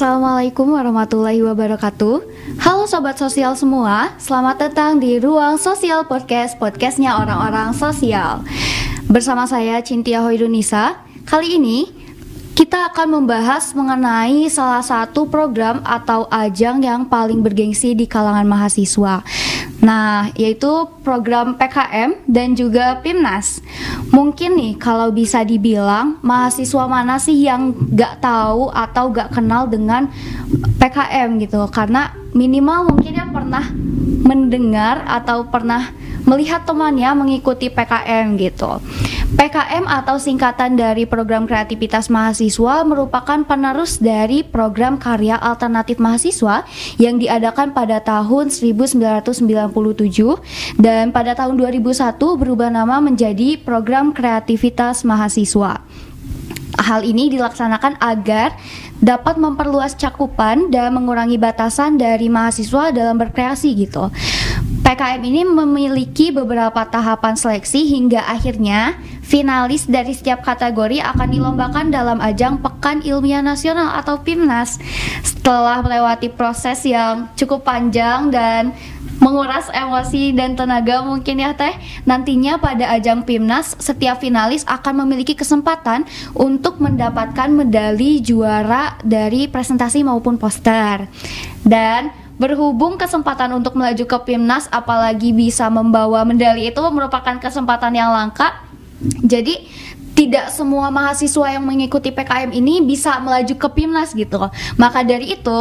Assalamualaikum warahmatullahi wabarakatuh. Halo Sobat Sosial semua Selamat datang di Ruang Sosial Podcast Podcastnya orang-orang sosial. Bersama saya Cintia Hoirunisa Kali ini kita akan membahas mengenai salah satu program atau ajang yang paling bergengsi di kalangan mahasiswa. Nah, yaitu program PKM dan juga PIMNAS. Mungkin nih kalau bisa dibilang mahasiswa mana sih yang gak tahu atau gak kenal dengan PKM gitu karena minimal mungkin yang pernah mendengar atau pernah melihat temannya mengikuti PKM gitu. PKM atau singkatan dari Program Kreativitas Mahasiswa merupakan penerus dari program karya alternatif mahasiswa yang diadakan pada tahun 1997 dan pada tahun 2001 berubah nama menjadi Program Kreativitas Mahasiswa. Hal ini dilaksanakan agar dapat memperluas cakupan dan mengurangi batasan dari mahasiswa dalam berkreasi gitu. PKM ini memiliki beberapa tahapan seleksi hingga akhirnya finalis dari setiap kategori akan dilombakan dalam ajang Pekan Ilmiah Nasional atau PIMNAS. Setelah melewati proses yang cukup panjang dan menguras emosi dan tenaga mungkin ya teh nantinya pada ajang PIMNAS setiap finalis akan memiliki kesempatan untuk mendapatkan medali juara dari presentasi maupun poster dan Berhubung kesempatan untuk melaju ke PIMNAS apalagi bisa membawa medali itu merupakan kesempatan yang langka. Jadi tidak semua mahasiswa yang mengikuti PKM ini bisa melaju ke PIMNAS gitu. Maka dari itu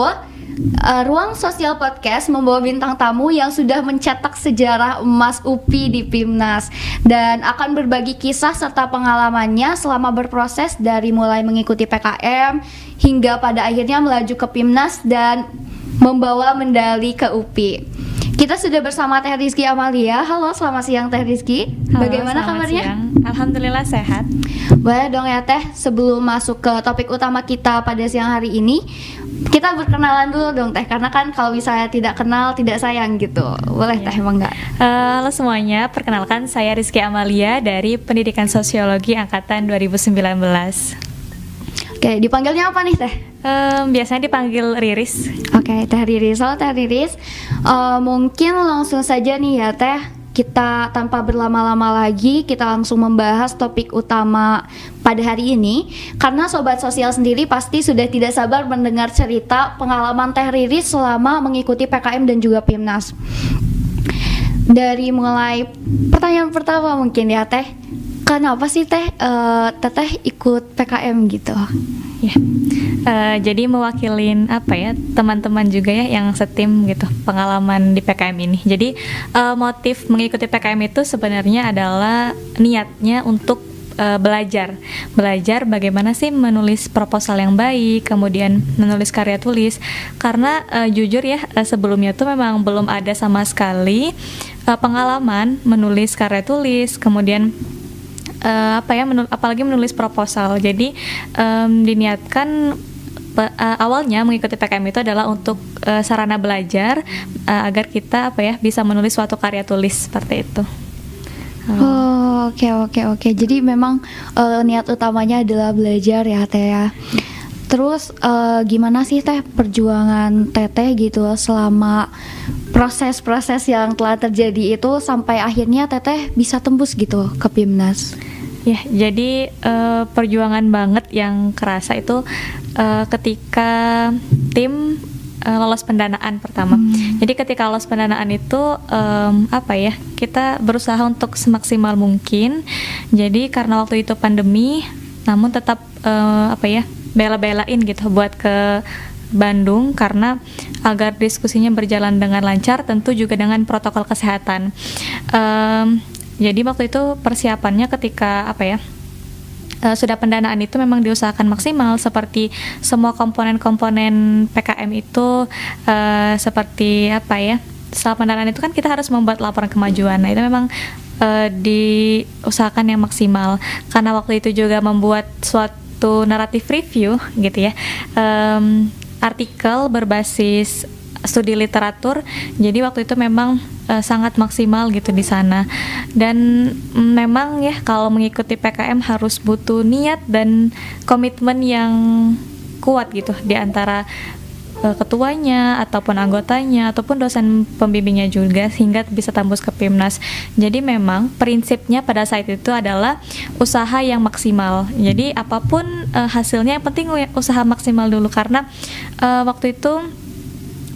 uh, Ruang Sosial Podcast membawa bintang tamu yang sudah mencetak sejarah emas UPI di PIMNAS dan akan berbagi kisah serta pengalamannya selama berproses dari mulai mengikuti PKM hingga pada akhirnya melaju ke PIMNAS dan membawa medali ke UPI. Kita sudah bersama Teh Rizky Amalia. Halo, selamat siang Teh Rizky. Halo, Bagaimana kabarnya? Siang. Alhamdulillah sehat. Boleh dong ya Teh, sebelum masuk ke topik utama kita pada siang hari ini, kita berkenalan dulu dong Teh, karena kan kalau misalnya tidak kenal tidak sayang gitu. Boleh Teh, emang enggak? Uh, halo semuanya, perkenalkan saya Rizky Amalia dari Pendidikan Sosiologi angkatan 2019. Oke, dipanggilnya apa nih Teh? Um, biasanya dipanggil Riris. Oke, okay, Teh Riris. Halo Teh Riris. Uh, mungkin langsung saja nih ya Teh. Kita tanpa berlama-lama lagi, kita langsung membahas topik utama pada hari ini. Karena sobat sosial sendiri pasti sudah tidak sabar mendengar cerita pengalaman Teh Riris selama mengikuti PKM dan juga PIMNAS. Dari mulai pertanyaan pertama mungkin ya Teh kenapa sih teh? Uh, teteh ikut PKM gitu. Ya uh, jadi mewakilin apa ya teman-teman juga ya yang setim gitu pengalaman di PKM ini. Jadi uh, motif mengikuti PKM itu sebenarnya adalah niatnya untuk belajar. Belajar bagaimana sih menulis proposal yang baik kemudian menulis karya tulis. Karena uh, jujur ya sebelumnya tuh memang belum ada sama sekali uh, pengalaman menulis karya tulis. Kemudian uh, apa ya menul apalagi menulis proposal jadi um, diniatkan uh, awalnya mengikuti PKM itu adalah untuk uh, sarana belajar uh, agar kita apa ya bisa menulis suatu karya tulis seperti itu. Oh oke okay, oke okay, oke. Okay. Jadi memang uh, niat utamanya adalah belajar ya teh ya. Terus uh, gimana sih teh perjuangan teteh gitu selama proses-proses yang telah terjadi itu sampai akhirnya teteh bisa tembus gitu ke PIMNAS? Ya, jadi uh, perjuangan banget yang kerasa itu uh, ketika tim uh, lolos pendanaan pertama. Hmm. Jadi ketika lolos pendanaan itu um, apa ya? Kita berusaha untuk semaksimal mungkin. Jadi karena waktu itu pandemi, namun tetap uh, apa ya? Bela-belain gitu buat ke Bandung karena agar diskusinya berjalan dengan lancar tentu juga dengan protokol kesehatan. Um, jadi waktu itu persiapannya ketika apa ya? Uh, sudah pendanaan itu memang diusahakan maksimal seperti semua komponen-komponen PKM itu uh, seperti apa ya? Setelah pendanaan itu kan kita harus membuat laporan kemajuan. Nah, itu memang uh, diusahakan yang maksimal karena waktu itu juga membuat suatu naratif review gitu ya. Um, artikel berbasis studi literatur. Jadi waktu itu memang uh, sangat maksimal gitu di sana. Dan memang ya kalau mengikuti PKM harus butuh niat dan komitmen yang kuat gitu di antara ketuanya ataupun anggotanya ataupun dosen pembimbingnya juga sehingga bisa tembus ke PIMNAS. Jadi memang prinsipnya pada saat itu adalah usaha yang maksimal. Jadi apa pun uh, hasilnya yang penting usaha maksimal dulu karena uh, waktu itu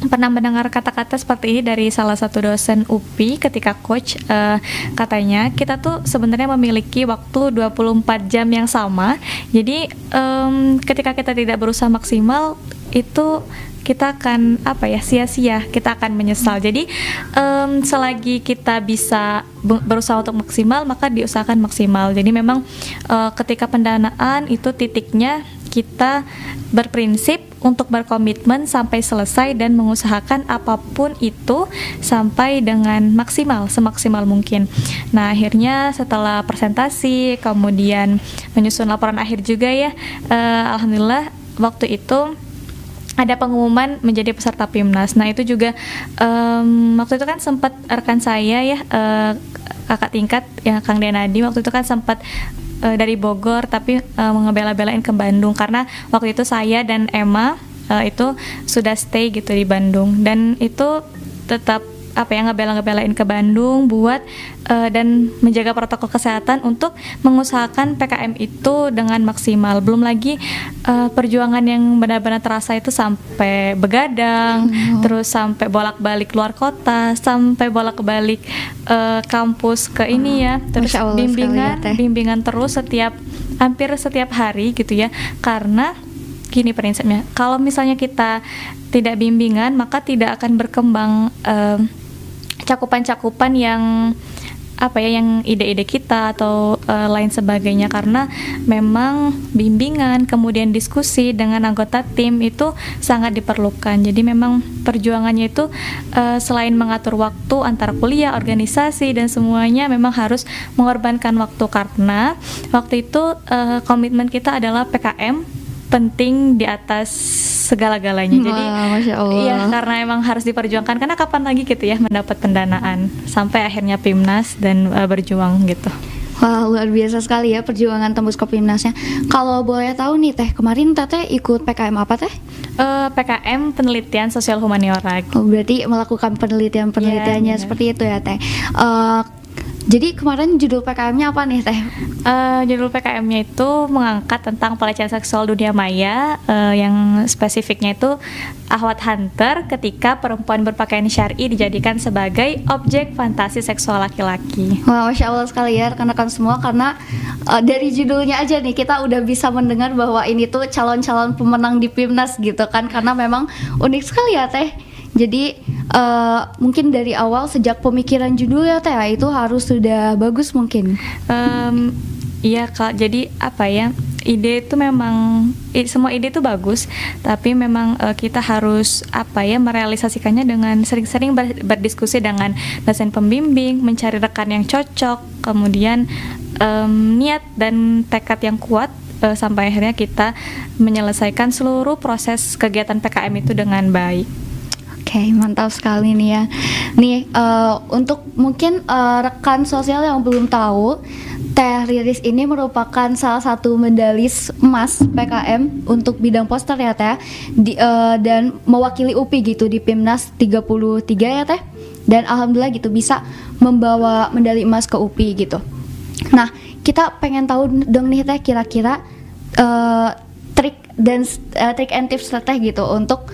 pernah mendengar kata-kata seperti ini dari salah satu dosen UPI ketika coach uh, katanya kita tuh sebenarnya memiliki waktu 24 jam yang sama jadi um, ketika kita tidak berusaha maksimal itu kita akan apa ya sia-sia kita akan menyesal jadi um, selagi kita bisa berusaha untuk maksimal maka diusahakan maksimal jadi memang uh, ketika pendanaan itu titiknya kita berprinsip untuk berkomitmen sampai selesai dan mengusahakan apa pun itu sampai dengan maksimal semaksimal mungkin. Nah, akhirnya setelah presentasi kemudian menyusun laporan akhir juga ya uh, alhamdulillah waktu itu ada pengumuman menjadi peserta PIMNAS. Nah, itu juga um, waktu itu kan sempat rekan saya ya uh, kakak tingkat ya Kang Denadi waktu itu kan sempat uh, dari Bogor tapi uh, mengebela-belain ke Bandung karena waktu itu saya dan Emma uh, itu sudah stay gitu di Bandung dan itu tetap apa ya ngebela-ngebelain ke Bandung buat uh, dan menjaga protokol kesehatan untuk mengusahakan PKM itu dengan maksimal. Belum lagi uh, perjuangan yang benar-benar terasa itu sampai begadang, oh. terus sampai bolak-balik luar kota, sampai bolak-balik uh, kampus ke ini ya, terus Allah bimbingan, ya, bimbingan terus setiap hampir setiap hari gitu ya, karena gini prinsipnya kalau misalnya kita tidak bimbingan maka tidak akan berkembang uh, cakupan-cakupan yang apa ya yang ide-ide kita atau uh, lain sebagainya. Karena memang bimbingan kemudian diskusi dengan anggota tim itu sangat diperlukan. Jadi memang perjuangannya itu uh, selain mengatur waktu antara kuliah organisasi dan semuanya memang harus mengorbankan waktu. Karena waktu itu uh, komitmen kita adalah PKM penting di atas segala-galanya. Jadi Masya Allah. ya karena emang harus diperjuangkan karena kapan lagi gitu ya mendapat pendanaan sampai akhirnya PIMNAS dan uh, berjuang gitu. Wah luar biasa sekali ya perjuangan tembus ke PIMNASnya. Kalau boleh tahu nih Teh, kemarin Teteh ikut PKM apa Teh? Uh, eh, PKM penelitian sosial humaniora. Oh, berarti melakukan penelitian-penelitiannya yeah, seperti itu ya Teh. Uh, jadi kemarin judul PKM-nya apa nih Teh? Uh, judul PKM-nya itu mengangkat tentang pelecehan seksual dunia maya uh, yang spesifiknya itu ahwat hunter ketika perempuan berpakaian syari dijadikan sebagai objek fantasi seksual laki-laki. Wah, masya Allah sekali ya rekan-rekan semua karena uh, dari judulnya aja nih kita udah bisa mendengar bahwa ini tuh calon-calon pemenang di PIMNAS gitu kan karena memang unik sekali ya Teh jadi uh, mungkin dari awal sejak pemikiran judul ya teh itu harus sudah bagus mungkin. Um, Iya kak, jadi apa ya? Ide itu memang semua ide itu bagus, tapi memang uh, kita harus apa ya merealisasikannya dengan sering-sering ber, berdiskusi dengan dosen pembimbing, mencari rekan yang cocok, kemudian um, niat dan tekad yang kuat uh, sampai akhirnya kita menyelesaikan seluruh proses kegiatan PKM itu dengan baik. Okay, mantap sekali nih ya. Nih, uh, untuk mungkin uh, rekan sosial yang belum tahu, Teh Riris ini merupakan salah satu medalis emas PKM untuk bidang poster ya Teh, di, uh, dan mewakili UPI gitu di PIMNAS 33 ya Teh. Dan alhamdulillah gitu bisa membawa medali emas ke UPI gitu. Nah, kita pengen tahu dong nih Teh kira-kira uh, trik dan uh, trik and tips Teh gitu untuk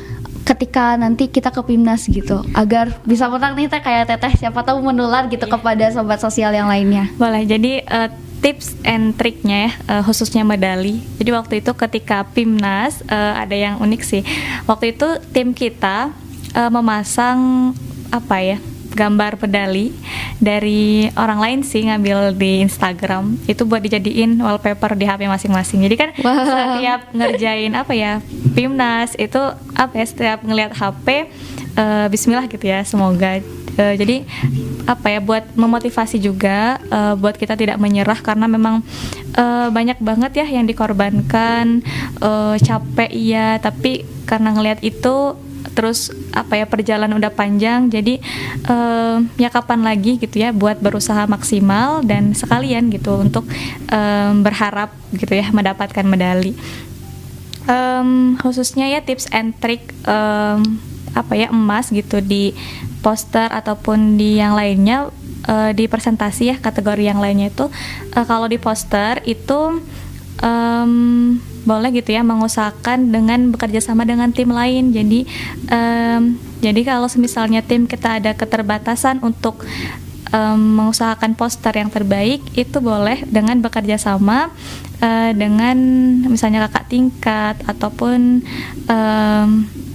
ketika nanti kita ke Pimnas gitu agar bisa menang nih teh kayak teteh siapa tahu menular gitu yeah. kepada sobat sosial yang lainnya. Boleh. Jadi uh, tips and triknya ya uh, khususnya medali. Jadi waktu itu ketika Pimnas uh, ada yang unik sih. Waktu itu tim kita uh, memasang apa ya? Gambar pedali dari orang lain sih ngambil di Instagram itu buat dijadiin wallpaper di HP masing-masing. Jadi kan wow. setiap ngerjain apa ya Pimnas itu apa ya setiap ngelihat HP uh, eh, Bismillah gitu ya semoga uh, jadi apa ya buat memotivasi juga uh, buat kita tidak menyerah karena memang uh, banyak banget ya yang dikorbankan uh, capek iya tapi karena ngelihat itu terus apa ya perjalanan udah panjang jadi uh, ya kapan lagi gitu ya buat berusaha maksimal dan sekalian gitu untuk um, berharap gitu ya mendapatkan medali. Um, khususnya ya tips and trick um, apa ya emas gitu di poster ataupun di yang lainnya uh, di presentasi ya kategori yang lainnya itu uh, kalau di poster itu um, boleh gitu ya mengusahakan dengan bekerja sama dengan tim lain. Jadi um, jadi kalau misalnya tim kita ada keterbatasan untuk um, mengusahakan poster yang terbaik itu boleh dengan bekerja sama uh, dengan misalnya kakak tingkat ataupun um,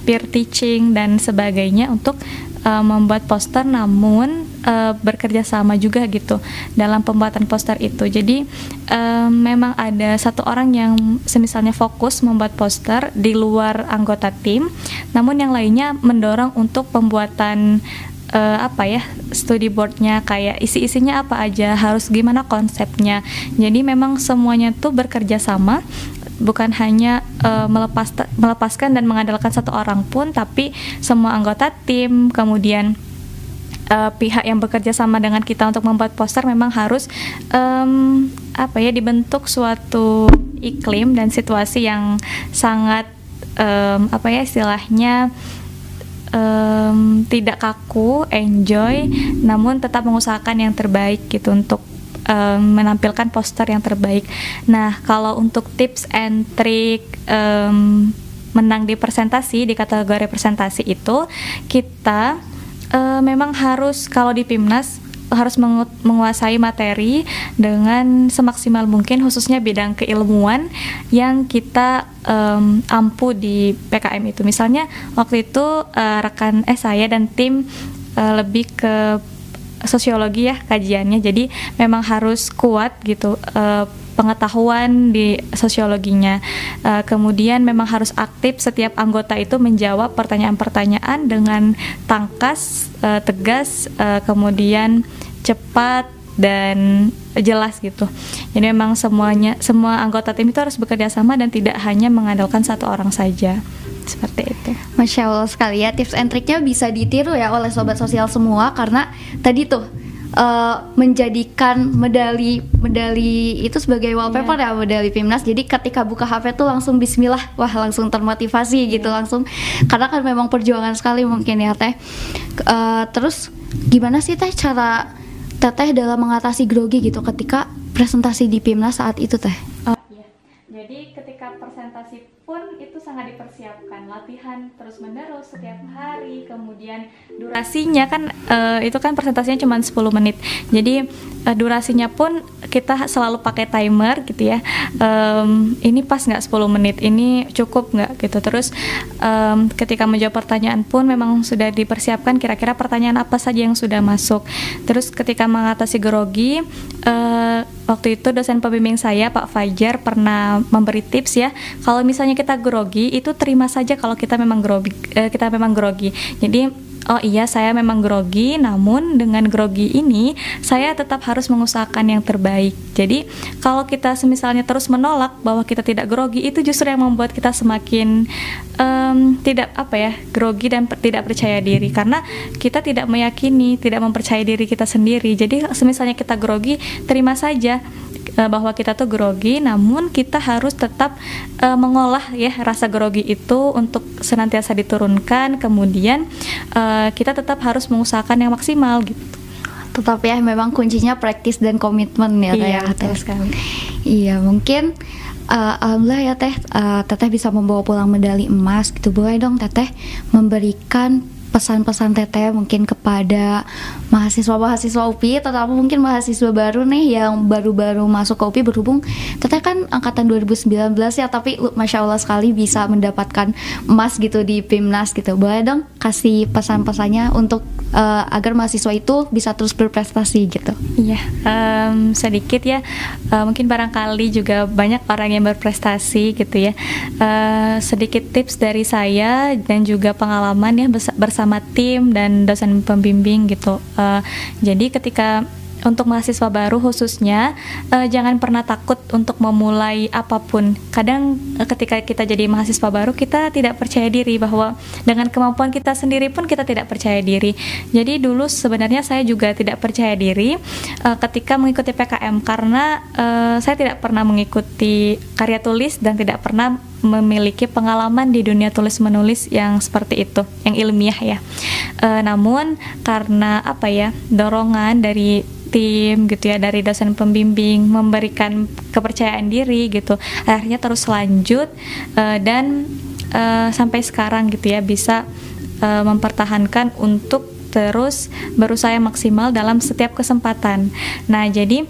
peer teaching dan sebagainya untuk uh, membuat poster. Namun uh, bekerja sama juga gitu dalam pembuatan poster itu. Jadi uh, memang ada satu orang yang semisalnya fokus membuat poster di luar anggota tim namun yang lainnya mendorong untuk pembuatan uh, apa ya studi boardnya kayak isi-isinya apa aja harus gimana konsepnya. Jadi memang semuanya tuh bekerja sama bukan hanya uh, melepas melepaskan dan mengandalkan satu orang pun tapi semua anggota tim kemudian uh, pihak yang bekerja sama dengan kita untuk membuat poster memang harus um, apa ya dibentuk suatu iklim dan situasi yang sangat um, apa ya istilahnya um, tidak kaku, enjoy, namun tetap mengusahakan yang terbaik gitu untuk um, menampilkan poster yang terbaik. Nah, kalau untuk tips and trick um, menang di presentasi di kategori presentasi itu kita uh, memang harus kalau di PIMNAS harus menguasai materi dengan semaksimal mungkin khususnya bidang keilmuan yang kita um, ampu di PKM itu. Misalnya waktu itu uh, rekan eh saya dan tim uh, lebih ke sosiologi ya kajiannya. Jadi memang harus kuat gitu uh, pengetahuan di sosiologinya. Uh, kemudian memang harus aktif setiap anggota itu menjawab pertanyaan-pertanyaan dengan tangkas, uh, tegas, uh, kemudian cepat dan jelas gitu. Jadi memang semuanya semua anggota tim itu harus bekerja sama dan tidak hanya mengandalkan satu orang saja. Seperti itu. Masya Allah sekali ya tips and triknya bisa ditiru ya oleh sobat sosial semua karena tadi tuh uh, menjadikan medali medali itu sebagai wallpaper yeah. ya medali Pimnas. Jadi ketika buka HP tuh langsung bismillah, wah langsung termotivasi yeah. gitu langsung karena kan memang perjuangan sekali mungkin ya Teh. Uh, terus gimana sih Teh cara Teteh dalam mengatasi grogi gitu ketika presentasi di Pimnas saat itu Teh? Oh, iya. Jadi ketika presentasi pun itu sangat dipersiapkan. Latihan terus menerus setiap hari kemudian durasinya kan uh, itu kan presentasinya cuma 10 menit. Jadi uh, durasinya pun kita selalu pakai timer gitu ya. Um, ini pas nggak 10 menit ini cukup nggak gitu. Terus um, ketika menjawab pertanyaan pun memang sudah dipersiapkan kira-kira pertanyaan apa saja yang sudah masuk. Terus ketika mengatasi grogi uh, waktu itu dosen pembimbing saya Pak Fajar pernah memberi tips ya. Kalau misalnya kita grogi itu terima saja kalau kita memang grogi eh, kita memang grogi. Jadi oh iya saya memang grogi namun dengan grogi ini saya tetap harus mengusahakan yang terbaik. Jadi kalau kita misalnya terus menolak bahwa kita tidak grogi itu justru yang membuat kita semakin um, tidak apa ya grogi dan tidak percaya diri. Karena kita tidak meyakini tidak mempercayai diri kita sendiri. Jadi misalnya kita grogi terima saja uh, bahwa kita tuh grogi namun kita harus tetap uh, mengolah ya rasa grogi itu untuk senantiasa diturunkan. Kemudian uh, kita tetap harus mengusahakan yang maksimal gitu. Tetap ya memang kuncinya praktis dan komitmen ya iya, ya. teh sekali. Iya mungkin uh, alhamdulillah ya teh uh, teteh bisa membawa pulang medali emas gitu. Boleh dong teteh memberikan pesan-pesan teteh mungkin kepada mahasiswa-mahasiswa UPI terutama mungkin mahasiswa baru nih yang baru-baru masuk ke UPI berhubung teteh kan angkatan 2019 ya tapi masya Allah sekali bisa mendapatkan emas gitu di PIMNAS gitu. Boleh dong kasih pesan-pesannya untuk uh, agar mahasiswa itu bisa terus berprestasi gitu. Iya um, sedikit ya. Uh, mungkin barangkali juga banyak orang yang berprestasi gitu ya. Uh, sedikit tips dari saya dan juga pengalaman ya bersama tim dan dosen pembimbing gitu. Uh, jadi ketika untuk mahasiswa baru khususnya uh, jangan pernah takut untuk memulai apa pun. Kadang uh, ketika kita jadi mahasiswa baru kita tidak percaya diri bahwa dengan kemampuan kita sendiri pun kita tidak percaya diri. Jadi dulu sebenarnya saya juga tidak percaya diri uh, ketika mengikuti PKM karena uh, saya tidak pernah mengikuti karya tulis dan tidak pernah memiliki pengalaman di dunia tulis menulis yang seperti itu, yang ilmiah ya. E, namun karena apa ya dorongan dari tim gitu ya dari dosen pembimbing memberikan kepercayaan diri gitu, akhirnya terus lanjut e, dan e, sampai sekarang gitu ya bisa e, mempertahankan untuk terus berusaha maksimal dalam setiap kesempatan. Nah jadi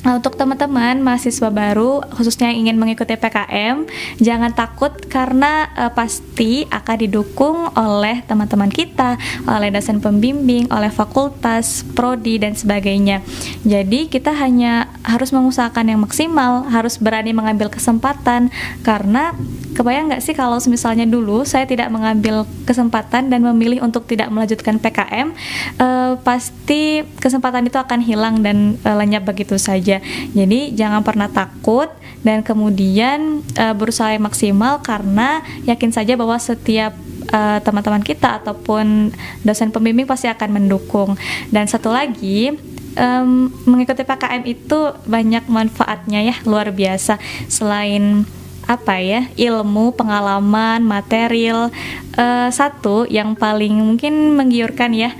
Nah, untuk teman-teman mahasiswa baru khususnya yang ingin mengikuti PKM, jangan takut karena uh, pasti akan didukung oleh teman-teman kita, oleh dosen pembimbing, oleh fakultas, prodi dan sebagainya. Jadi kita hanya harus mengusahakan yang maksimal, harus berani mengambil kesempatan karena kebayang nggak sih kalau misalnya dulu saya tidak mengambil kesempatan dan memilih untuk tidak melanjutkan PKM, uh, pasti kesempatan itu akan hilang dan uh, lenyap begitu saja aja. Jadi jangan pernah takut dan kemudian uh, berusaha maksimal karena yakin saja bahwa setiap teman eh, teman-teman kita ataupun dosen pembimbing pasti akan mendukung. Dan satu lagi um, mengikuti PKM itu banyak manfaatnya ya luar biasa selain apa ya ilmu pengalaman material uh, satu yang paling mungkin menggiurkan ya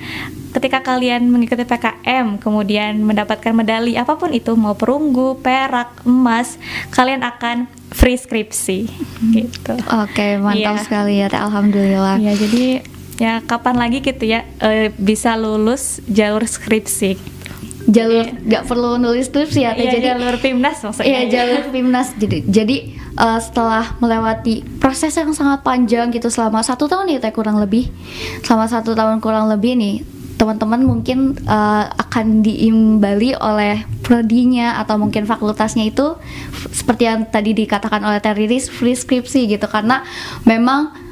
ketika kalian mengikuti PKM kemudian mendapatkan medali apa pun itu mau perunggu, perak, emas, kalian akan free skripsi gitu. Oke, okay, mantap yeah. sekali ya, alhamdulillah. Ya, jadi ya kapan lagi gitu ya e, bisa lulus jalur skripsi jalur iya. nggak perlu nulis skripsi ya, yeah, jadi jalur pimnas maksudnya. Iya jalur pimnas jadi jadi uh, setelah melewati proses yang sangat panjang gitu selama satu tahun ya teh kurang lebih. Selama satu tahun kurang lebih nih teman-teman mungkin uh, akan diimbali oleh prodinya atau mungkin fakultasnya itu seperti yang tadi dikatakan oleh Teriris free skripsi gitu. Karena memang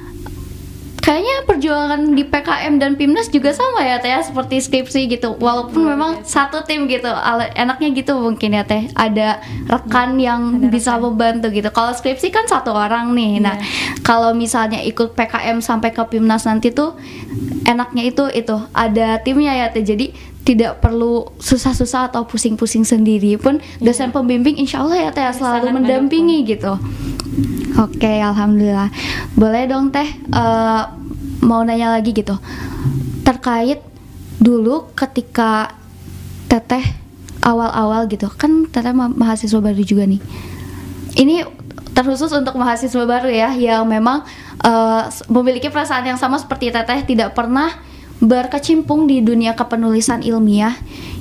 kayaknya perjuangan di PKM dan PIMNAS juga sama ya teh seperti skripsi gitu walaupun oh, memang iya. satu tim gitu enaknya gitu mungkin ya teh ada rekan yang ada bisa rekan. membantu gitu kalau skripsi kan satu orang nih nah iya. kalau misalnya ikut PKM sampai ke PIMNAS nanti tuh enaknya itu itu ada timnya ya teh jadi tidak perlu susah-susah atau pusing-pusing sendiri pun iya. dosen pembimbing insya Allah ya teh selalu mendampingi gitu Oke, okay, alhamdulillah. Boleh dong teh uh, mau nanya lagi gitu terkait dulu ketika teteh awal-awal gitu kan teteh ma mahasiswa baru juga nih ini terkhusus untuk mahasiswa baru ya yang memang uh, memiliki perasaan yang sama seperti teteh tidak pernah berkecimpung di dunia kepenulisan ilmiah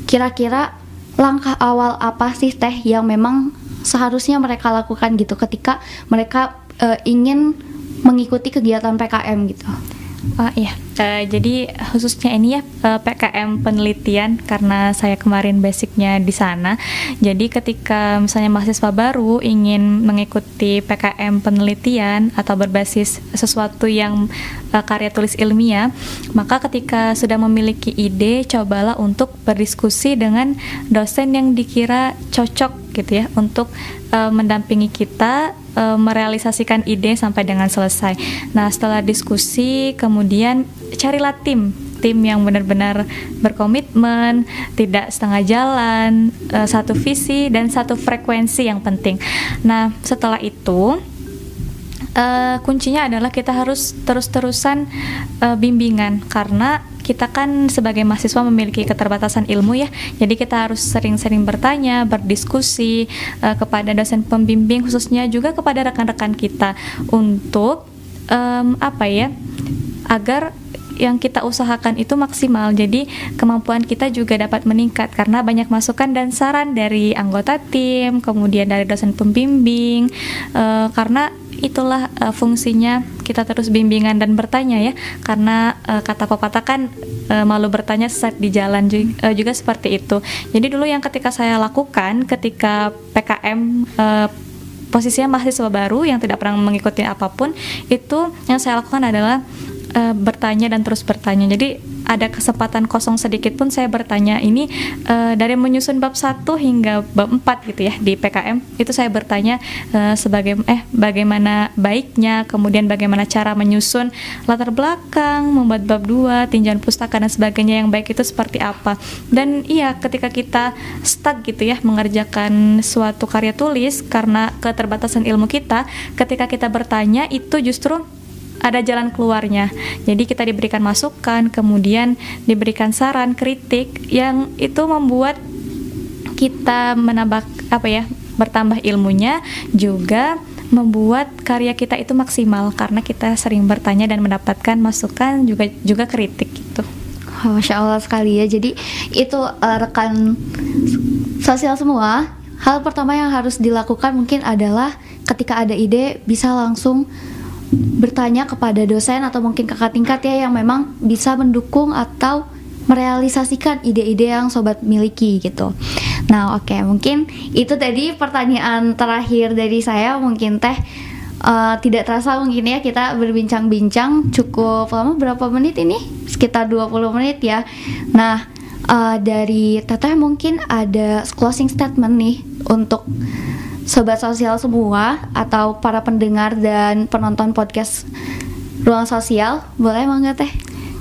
kira-kira langkah awal apa sih teh yang memang seharusnya mereka lakukan gitu ketika mereka uh, ingin mengikuti kegiatan PKM gitu Oh iya, uh, jadi khususnya ini ya uh, eh, PKM penelitian karena saya kemarin basicnya di sana. Jadi ketika misalnya mahasiswa baru ingin mengikuti PKM penelitian atau berbasis sesuatu yang uh, karya tulis ilmiah, maka ketika sudah memiliki ide, cobalah untuk berdiskusi dengan dosen yang dikira cocok gitu ya untuk uh, mendampingi kita uh, merealisasikan ide sampai dengan selesai. Nah, setelah diskusi kemudian carilah tim tim yang benar-benar berkomitmen, tidak setengah jalan, uh, satu visi dan satu frekuensi yang penting. Nah, setelah itu uh, kuncinya adalah kita harus terus-terusan uh, bimbingan karena kita kan sebagai mahasiswa memiliki keterbatasan ilmu ya, jadi kita harus sering-sering bertanya, berdiskusi uh, kepada dosen pembimbing khususnya juga kepada rekan-rekan kita untuk um, apa ya, agar yang kita usahakan itu maksimal. Jadi kemampuan kita juga dapat meningkat karena banyak masukan dan saran dari anggota tim, kemudian dari dosen pembimbing. Uh, karena itulah uh, fungsinya kita terus bimbingan dan bertanya ya. Karena uh, kata pepatah kan uh, malu bertanya saat di jalan juga, uh, juga seperti itu. Jadi dulu yang ketika saya lakukan ketika PKM uh, posisinya mahasiswa baru yang tidak pernah mengikuti apa pun itu yang saya lakukan adalah uh, bertanya dan terus bertanya. Jadi ada kesempatan kosong sedikit pun saya bertanya ini uh, dari menyusun bab 1 hingga bab 4 gitu ya di PKM itu saya bertanya uh, sebagai eh bagaimana baiknya kemudian bagaimana cara menyusun latar belakang membuat bab 2 tinjauan pustaka dan sebagainya yang baik itu seperti apa? Dan iya ketika kita stuck gitu ya mengerjakan suatu karya tulis karena keterbatasan ilmu kita ketika kita bertanya itu justru ada jalan keluarnya. Jadi kita diberikan masukan, kemudian diberikan saran, kritik yang itu membuat kita menambah apa ya, bertambah ilmunya juga membuat karya kita itu maksimal karena kita sering bertanya dan mendapatkan masukan juga juga kritik gitu. Masya Allah sekali ya. Jadi itu uh, rekan sosial semua. Hal pertama yang harus dilakukan mungkin adalah ketika ada ide bisa langsung bertanya kepada dosen atau mungkin kakak tingkat ya yang memang bisa mendukung atau merealisasikan ide-ide yang sobat miliki gitu. Nah, oke, okay, mungkin itu tadi pertanyaan terakhir dari saya. Mungkin teh uh, tidak terasa mungkin ya kita berbincang-bincang cukup lama berapa menit ini? Sekitar 20 menit ya. Nah, uh, dari teteh mungkin ada closing statement nih untuk sobat sosial semua atau para pendengar dan penonton podcast ruang sosial boleh emang teh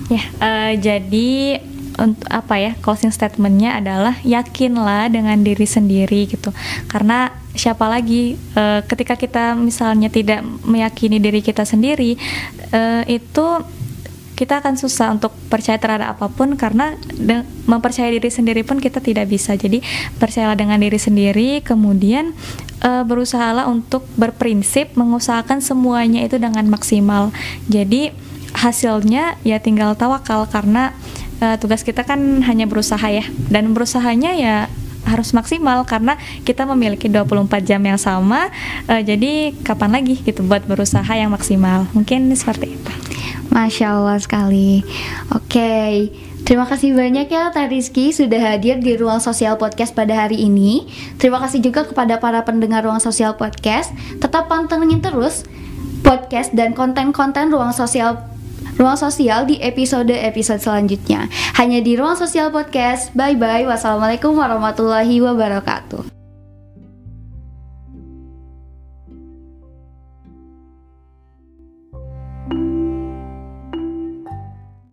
ya uh, jadi untuk apa ya closing statementnya adalah yakinlah dengan diri sendiri gitu karena siapa lagi uh, ketika kita misalnya tidak meyakini diri kita sendiri uh, itu kita akan susah untuk percaya terhadap apa pun karena mempercaya diri sendiri pun kita tidak bisa. Jadi percayalah dengan diri sendiri, kemudian uh, berusahalah untuk berprinsip mengusahakan semuanya itu dengan maksimal. Jadi hasilnya ya tinggal tawakal karena uh, tugas kita kan hanya berusaha ya dan berusahanya ya harus maksimal karena kita memiliki 24 jam yang sama uh, jadi kapan lagi gitu buat berusaha yang maksimal mungkin seperti itu Masya Allah sekali Oke okay. Terima kasih banyak ya Teh Rizky sudah hadir di Ruang Sosial Podcast pada hari ini. Terima kasih juga kepada para pendengar Ruang Sosial Podcast. Tetap pantengin terus podcast dan konten-konten Ruang Sosial Ruang Sosial di episode-episode selanjutnya. Hanya di Ruang Sosial Podcast. Bye bye. Wassalamualaikum warahmatullahi wabarakatuh.